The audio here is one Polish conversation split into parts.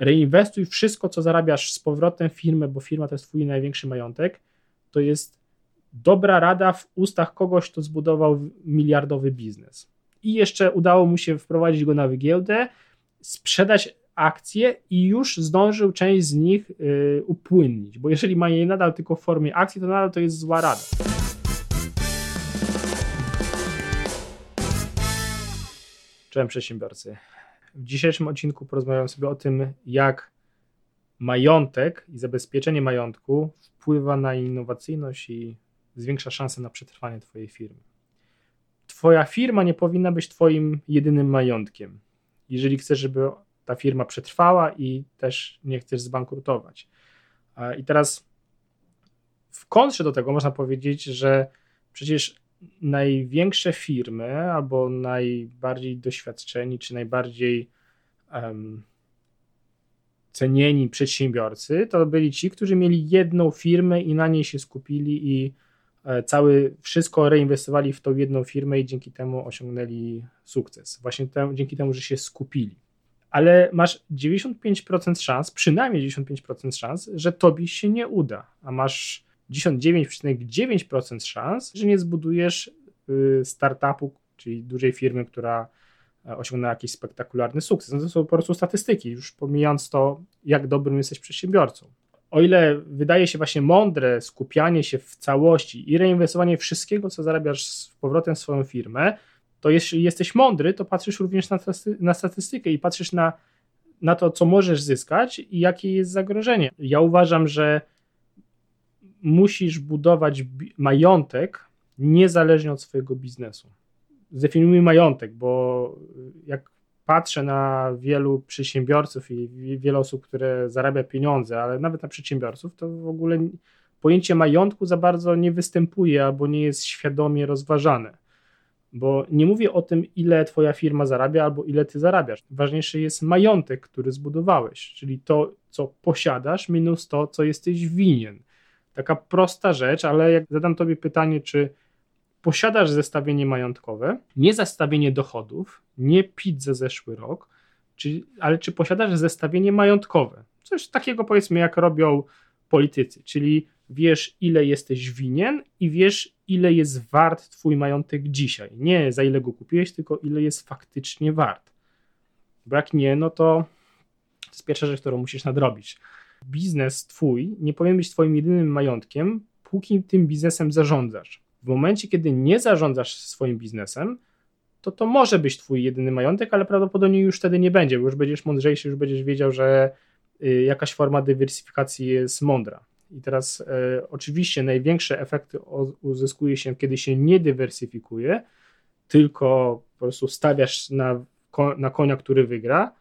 reinwestuj wszystko, co zarabiasz z powrotem w firmę, bo firma to jest twój największy majątek, to jest dobra rada w ustach kogoś, kto zbudował miliardowy biznes. I jeszcze udało mu się wprowadzić go na giełdę, sprzedać akcje i już zdążył część z nich y, upłynnić, bo jeżeli ma je nadal tylko w formie akcji, to nadal to jest zła rada. Cześć przedsiębiorcy. W dzisiejszym odcinku porozmawiam sobie o tym, jak majątek i zabezpieczenie majątku wpływa na innowacyjność i zwiększa szanse na przetrwanie Twojej firmy. Twoja firma nie powinna być Twoim jedynym majątkiem. Jeżeli chcesz, żeby ta firma przetrwała i też nie chcesz zbankrutować. I teraz w kontrze do tego można powiedzieć, że przecież największe firmy albo najbardziej doświadczeni czy najbardziej um, cenieni przedsiębiorcy to byli ci, którzy mieli jedną firmę i na niej się skupili i e, cały, wszystko reinwestowali w tą jedną firmę i dzięki temu osiągnęli sukces. Właśnie dzięki temu, że się skupili. Ale masz 95% szans, przynajmniej 95% szans, że tobie się nie uda, a masz 99,9% szans, że nie zbudujesz y, startupu, czyli dużej firmy, która e, osiągnęła jakiś spektakularny sukces. No to są po prostu statystyki, już pomijając to, jak dobrym jesteś przedsiębiorcą. O ile wydaje się właśnie mądre skupianie się w całości i reinwestowanie wszystkiego, co zarabiasz z powrotem w swoją firmę, to jeśli jesteś mądry, to patrzysz również na, na statystykę i patrzysz na, na to, co możesz zyskać i jakie jest zagrożenie. Ja uważam, że musisz budować majątek niezależnie od swojego biznesu. Zdefiniujmy majątek, bo jak patrzę na wielu przedsiębiorców i wiele osób, które zarabia pieniądze, ale nawet na przedsiębiorców, to w ogóle pojęcie majątku za bardzo nie występuje albo nie jest świadomie rozważane. Bo nie mówię o tym, ile twoja firma zarabia albo ile ty zarabiasz. Ważniejszy jest majątek, który zbudowałeś, czyli to, co posiadasz, minus to, co jesteś winien. Taka prosta rzecz, ale jak zadam tobie pytanie, czy posiadasz zestawienie majątkowe, nie zestawienie dochodów, nie PIT za zeszły rok, czy, ale czy posiadasz zestawienie majątkowe? Coś takiego powiedzmy, jak robią politycy, czyli wiesz, ile jesteś winien i wiesz, ile jest wart twój majątek dzisiaj. Nie za ile go kupiłeś, tylko ile jest faktycznie wart. Bo jak nie, no to to jest pierwsza rzecz, którą musisz nadrobić biznes twój nie powinien być twoim jedynym majątkiem, póki tym biznesem zarządzasz. W momencie, kiedy nie zarządzasz swoim biznesem, to to może być twój jedyny majątek, ale prawdopodobnie już wtedy nie będzie, bo już będziesz mądrzejszy, już będziesz wiedział, że y, jakaś forma dywersyfikacji jest mądra. I teraz e, oczywiście największe efekty uzyskuje się, kiedy się nie dywersyfikuje, tylko po prostu stawiasz na, na konia, który wygra,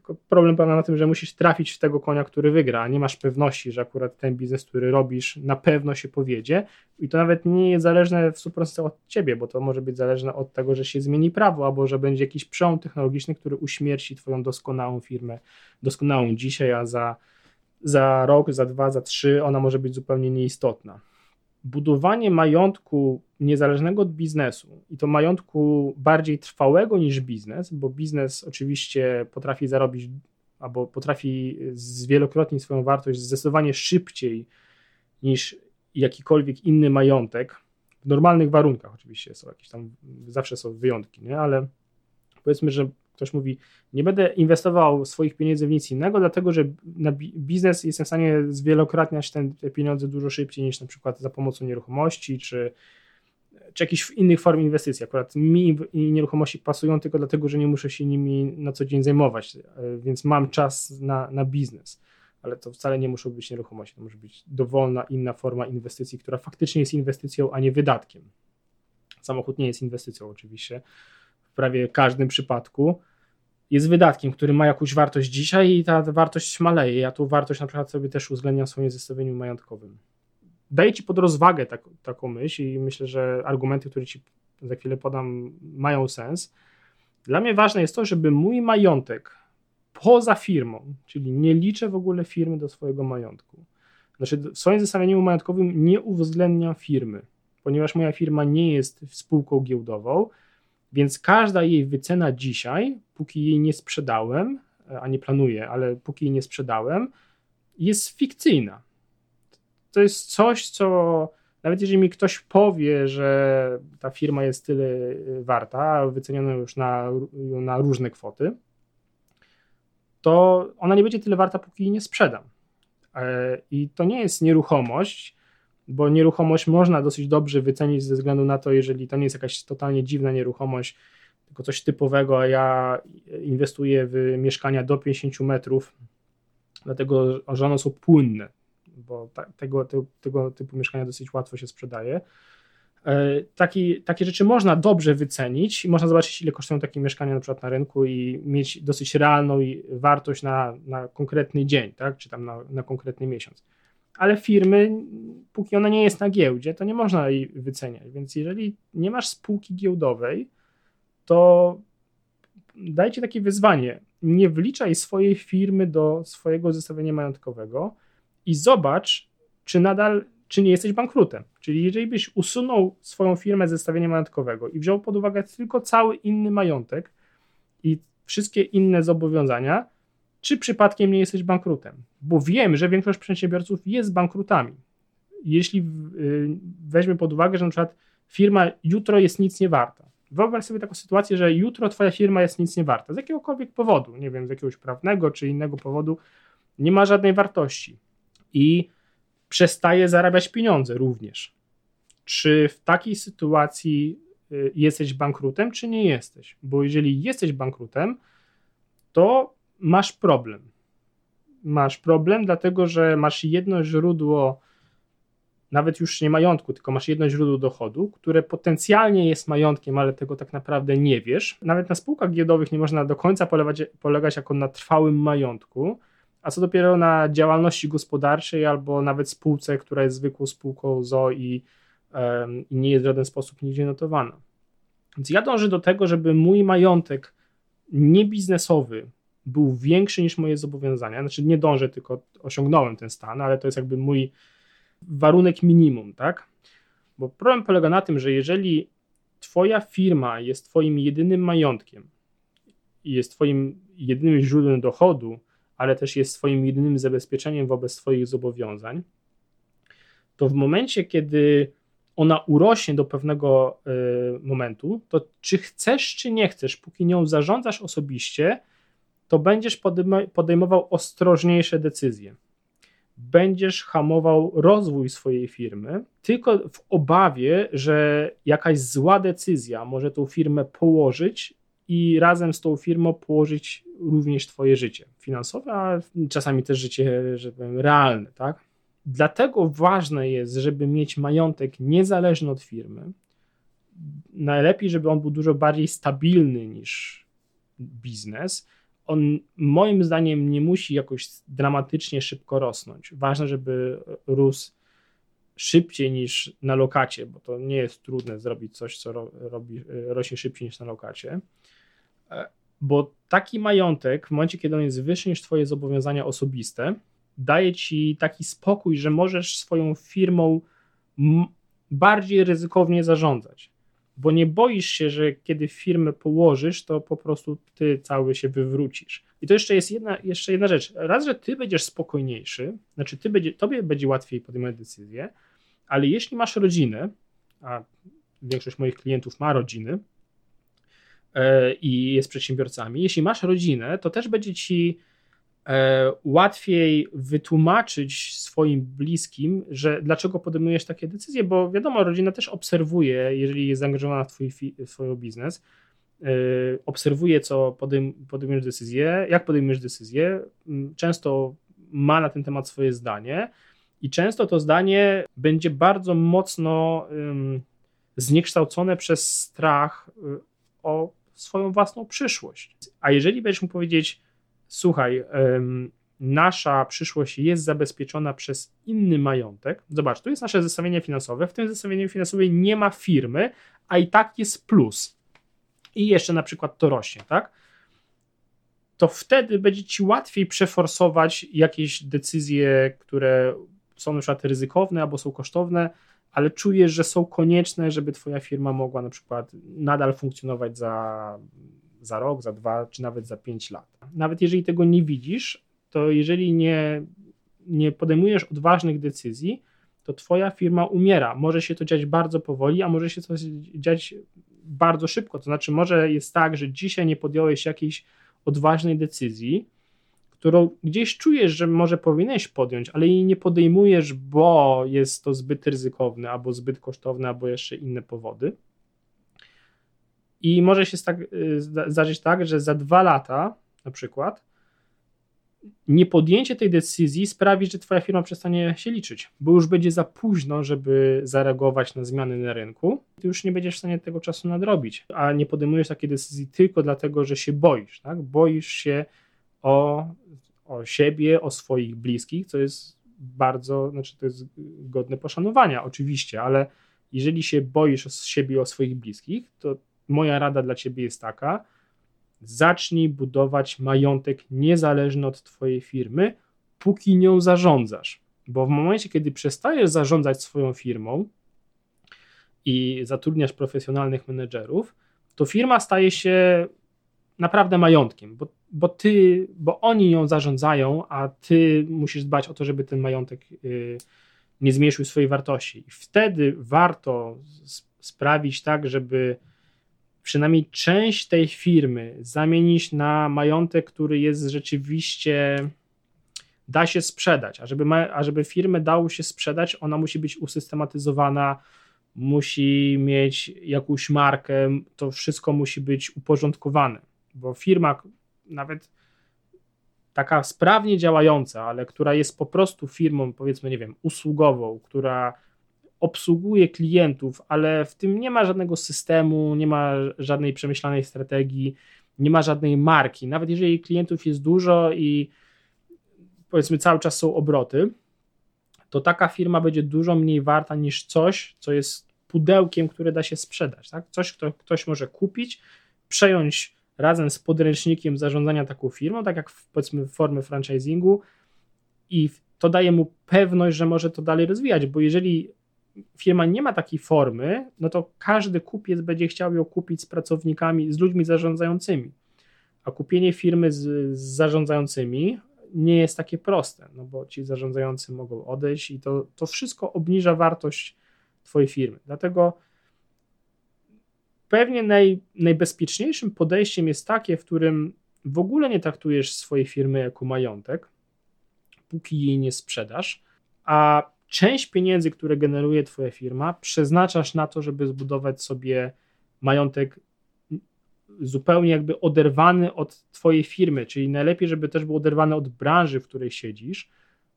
tylko problem polega na tym, że musisz trafić w tego konia, który wygra, a nie masz pewności, że akurat ten biznes, który robisz, na pewno się powiedzie. I to nawet nie jest zależne w 100% od ciebie, bo to może być zależne od tego, że się zmieni prawo, albo że będzie jakiś przełom technologiczny, który uśmierci twoją doskonałą firmę, doskonałą dzisiaj, a za, za rok, za dwa, za trzy ona może być zupełnie nieistotna budowanie majątku niezależnego od biznesu i to majątku bardziej trwałego niż biznes, bo biznes oczywiście potrafi zarobić albo potrafi zwielokrotnić swoją wartość zdecydowanie szybciej niż jakikolwiek inny majątek. W normalnych warunkach oczywiście są jakieś tam, zawsze są wyjątki, nie? ale powiedzmy, że ktoś mówi, nie będę inwestował swoich pieniędzy w nic innego, dlatego że na biznes jestem w stanie zwielokrotniać ten, te pieniądze dużo szybciej niż na przykład za pomocą nieruchomości, czy, czy jakichś innych form inwestycji. Akurat mi nieruchomości pasują tylko dlatego, że nie muszę się nimi na co dzień zajmować, e, więc mam czas na, na biznes. Ale to wcale nie muszą być nieruchomości, to może być dowolna inna forma inwestycji, która faktycznie jest inwestycją, a nie wydatkiem. Samochód nie jest inwestycją oczywiście w prawie każdym przypadku, jest wydatkiem, który ma jakąś wartość dzisiaj i ta wartość maleje. Ja tu wartość na przykład sobie też uwzględniam w swoim zestawieniu majątkowym. Daję Ci pod rozwagę tak, taką myśl i myślę, że argumenty, które Ci za chwilę podam, mają sens. Dla mnie ważne jest to, żeby mój majątek poza firmą, czyli nie liczę w ogóle firmy do swojego majątku. Znaczy, w swoim zestawieniu majątkowym nie uwzględniam firmy, ponieważ moja firma nie jest spółką giełdową, więc każda jej wycena dzisiaj, póki jej nie sprzedałem, a nie planuję, ale póki jej nie sprzedałem, jest fikcyjna. To jest coś, co nawet jeżeli mi ktoś powie, że ta firma jest tyle warta, wyceniono już na, na różne kwoty, to ona nie będzie tyle warta, póki jej nie sprzedam. E, I to nie jest nieruchomość, bo nieruchomość można dosyć dobrze wycenić ze względu na to, jeżeli to nie jest jakaś totalnie dziwna nieruchomość, tylko coś typowego, a ja inwestuję w mieszkania do 50 metrów, dlatego że one są płynne, bo ta, tego, tego, tego typu mieszkania dosyć łatwo się sprzedaje. E, taki, takie rzeczy można dobrze wycenić i można zobaczyć, ile kosztują takie mieszkania na przykład na rynku i mieć dosyć realną wartość na, na konkretny dzień, tak? czy tam na, na konkretny miesiąc. Ale firmy, póki ona nie jest na giełdzie, to nie można jej wyceniać. Więc jeżeli nie masz spółki giełdowej, to dajcie takie wyzwanie. Nie wliczaj swojej firmy do swojego zestawienia majątkowego i zobacz, czy nadal czy nie jesteś bankrutem. Czyli jeżeli byś usunął swoją firmę z zestawienia majątkowego i wziął pod uwagę tylko cały inny majątek i wszystkie inne zobowiązania, czy przypadkiem nie jesteś bankrutem? Bo wiem, że większość przedsiębiorców jest bankrutami. Jeśli y, weźmie pod uwagę, że na przykład firma jutro jest nic nie warta. Wyobraź sobie taką sytuację, że jutro twoja firma jest nic nie warta. Z jakiegokolwiek powodu, nie wiem, z jakiegoś prawnego czy innego powodu, nie ma żadnej wartości. I przestaje zarabiać pieniądze również. Czy w takiej sytuacji y, jesteś bankrutem, czy nie jesteś? Bo jeżeli jesteś bankrutem, to masz problem. Masz problem, dlatego że masz jedno źródło, nawet już nie majątku, tylko masz jedno źródło dochodu, które potencjalnie jest majątkiem, ale tego tak naprawdę nie wiesz. Nawet na spółkach giełdowych nie można do końca polegać, polegać jako na trwałym majątku, a co dopiero na działalności gospodarczej albo nawet spółce, która jest zwykłą spółką ZO i, um, i nie jest w żaden sposób nigdzie notowana. Więc ja dążę do tego, żeby mój majątek niebiznesowy był większy niż moje zobowiązania. Znaczy nie dążę, tylko osiągnąłem ten stan, ale to jest jakby mój warunek minimum, tak? Bo problem polega na tym, że jeżeli twoja firma jest twoim jedynym majątkiem i jest twoim jedynym źródłem dochodu, ale też jest Twoim jedynym zabezpieczeniem wobec Twoich zobowiązań, to w momencie, kiedy ona urośnie do pewnego y, momentu, to czy chcesz, czy nie chcesz, póki nią zarządzasz osobiście, to będziesz podejmował ostrożniejsze decyzje. Będziesz hamował rozwój swojej firmy, tylko w obawie, że jakaś zła decyzja może tą firmę położyć i razem z tą firmą położyć również Twoje życie finansowe, a czasami też życie, że powiem, realne, tak? Dlatego ważne jest, żeby mieć majątek niezależny od firmy. Najlepiej, żeby on był dużo bardziej stabilny niż biznes. On moim zdaniem nie musi jakoś dramatycznie szybko rosnąć. Ważne, żeby rósł szybciej niż na lokacie, bo to nie jest trudne zrobić coś, co robi, rośnie szybciej niż na lokacie bo taki majątek, w momencie, kiedy on jest wyższy niż Twoje zobowiązania osobiste, daje Ci taki spokój, że możesz swoją firmą bardziej ryzykownie zarządzać. Bo nie boisz się, że kiedy firmę położysz, to po prostu ty cały się wywrócisz. I to jeszcze jest jedna, jeszcze jedna rzecz. Raz, że ty będziesz spokojniejszy, znaczy ty będzie, tobie będzie łatwiej podejmować decyzje, ale jeśli masz rodzinę, a większość moich klientów ma rodziny, E, i jest przedsiębiorcami. Jeśli masz rodzinę, to też będzie ci łatwiej wytłumaczyć swoim bliskim, że dlaczego podejmujesz takie decyzje, bo wiadomo, rodzina też obserwuje, jeżeli jest zaangażowana w twój, twój biznes, e, obserwuje, co podejm podejmujesz decyzję, jak podejmujesz decyzję, często ma na ten temat swoje zdanie i często to zdanie będzie bardzo mocno um, zniekształcone przez strach o swoją własną przyszłość. A jeżeli będziesz mu powiedzieć, słuchaj, nasza przyszłość jest zabezpieczona przez inny majątek, zobacz, tu jest nasze zestawienie finansowe, w tym zestawieniu finansowym nie ma firmy, a i tak jest plus. I jeszcze na przykład to rośnie, tak? To wtedy będzie ci łatwiej przeforsować jakieś decyzje, które są na przykład ryzykowne albo są kosztowne, ale czujesz, że są konieczne, żeby twoja firma mogła na przykład nadal funkcjonować za za rok, za dwa, czy nawet za pięć lat. Nawet jeżeli tego nie widzisz, to jeżeli nie, nie podejmujesz odważnych decyzji, to twoja firma umiera. Może się to dziać bardzo powoli, a może się to dziać bardzo szybko. To znaczy, może jest tak, że dzisiaj nie podjąłeś jakiejś odważnej decyzji, którą gdzieś czujesz, że może powinieneś podjąć, ale jej nie podejmujesz, bo jest to zbyt ryzykowne, albo zbyt kosztowne, albo jeszcze inne powody. I może się tak, zdarzyć tak, że za dwa lata na przykład niepodjęcie tej decyzji sprawi, że twoja firma przestanie się liczyć, bo już będzie za późno, żeby zareagować na zmiany na rynku. Ty już nie będziesz w stanie tego czasu nadrobić, a nie podejmujesz takiej decyzji tylko dlatego, że się boisz, tak? Boisz się o, o siebie, o swoich bliskich, co jest bardzo, znaczy to jest godne poszanowania oczywiście, ale jeżeli się boisz o siebie, o swoich bliskich, to moja rada dla ciebie jest taka, zacznij budować majątek niezależny od twojej firmy, póki nią zarządzasz. Bo w momencie, kiedy przestajesz zarządzać swoją firmą i zatrudniasz profesjonalnych menedżerów, to firma staje się naprawdę majątkiem, bo, bo ty, bo oni ją zarządzają, a ty musisz dbać o to, żeby ten majątek y, nie zmniejszył swojej wartości. I wtedy warto sprawić tak, żeby przynajmniej część tej firmy zamienić na majątek, który jest rzeczywiście da się sprzedać, a żeby, ma, a żeby firmę dało się sprzedać, ona musi być usystematyzowana, musi mieć jakąś markę, to wszystko musi być uporządkowane, bo firma nawet taka sprawnie działająca, ale która jest po prostu firmą, powiedzmy, nie wiem, usługową, która obsługuje klientów, ale w tym nie ma żadnego systemu, nie ma żadnej przemyślanej strategii, nie ma żadnej marki. Nawet jeżeli klientów jest dużo i powiedzmy cały czas są obroty, to taka firma będzie dużo mniej warta niż coś, co jest pudełkiem, które da się sprzedać. Tak? Coś, co ktoś może kupić, przejąć razem z podręcznikiem zarządzania taką firmą, tak jak w, powiedzmy w formie franchisingu i to daje mu pewność, że może to dalej rozwijać, bo jeżeli firma nie ma takiej formy, no to każdy kupiec będzie chciał ją kupić z pracownikami, z ludźmi zarządzającymi. A kupienie firmy z, z zarządzającymi nie jest takie proste, no bo ci zarządzający mogą odejść i to, to wszystko obniża wartość Twojej firmy. Dlatego pewnie naj, najbezpieczniejszym podejściem jest takie, w którym w ogóle nie traktujesz swojej firmy jako majątek, póki jej nie sprzedasz, a część pieniędzy, które generuje Twoja firma, przeznaczasz na to, żeby zbudować sobie majątek zupełnie jakby oderwany od Twojej firmy, czyli najlepiej, żeby też był oderwany od branży, w której siedzisz,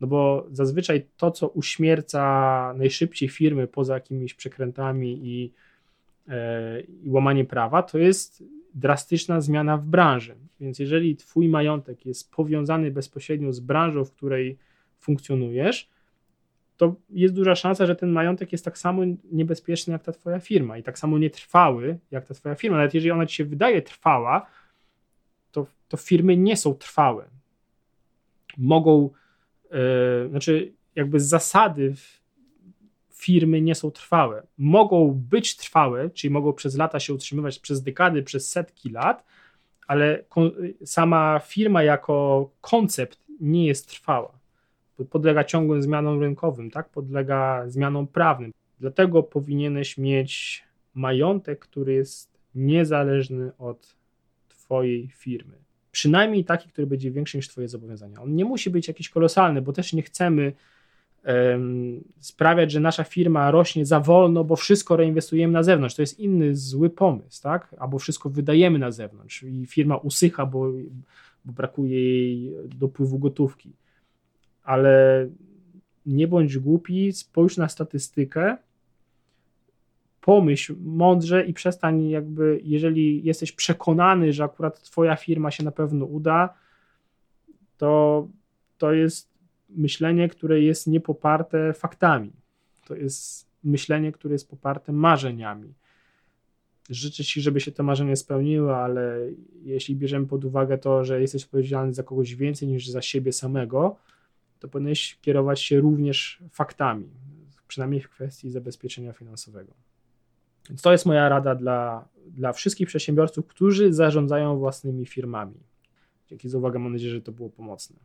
no bo zazwyczaj to, co uśmierca najszybciej firmy poza jakimiś przekrętami i, e, i łamaniem prawa, to jest drastyczna zmiana w branży. Więc jeżeli Twój majątek jest powiązany bezpośrednio z branżą, w której funkcjonujesz, to jest duża szansa, że ten majątek jest tak samo niebezpieczny jak ta twoja firma i tak samo nietrwały jak ta twoja firma. Nawet jeżeli ona ci się wydaje trwała, to, to firmy nie są trwałe. Mogą, yy, znaczy jakby z zasady firmy nie są trwałe. Mogą być trwałe, czyli mogą przez lata się utrzymywać, przez dekady, przez setki lat, ale sama firma jako koncept nie jest trwała podlega ciągłym zmianom rynkowym, tak? podlega zmianom prawnym. Dlatego powinieneś mieć majątek, który jest niezależny od Twojej firmy. Przynajmniej taki, który będzie większy niż Twoje zobowiązania. On nie musi być jakiś kolosalny, bo też nie chcemy um, sprawiać, że nasza firma rośnie za wolno, bo wszystko reinwestujemy na zewnątrz. To jest inny zły pomysł, tak? Albo wszystko wydajemy na zewnątrz i firma usycha, bo, bo brakuje jej dopływu gotówki ale nie bądź głupi, spójrz na statystykę, pomyśl mądrze i przestań jakby, jeżeli jesteś przekonany, że akurat twoja firma się na pewno uda, to to jest myślenie, które jest niepoparte faktami. To jest myślenie, które jest poparte marzeniami. Życzę Ci, żeby się to marzenie spełniło, ale jeśli bierzemy pod uwagę to, że jesteś odpowiedzialny za kogoś więcej niż za siebie samego, to powinieneś kierować się również faktami, przynajmniej w kwestii zabezpieczenia finansowego. Więc to jest moja rada dla, dla wszystkich przedsiębiorców, którzy zarządzają własnymi firmami. Dzięki za uwagę, mam nadzieję, że to było pomocne.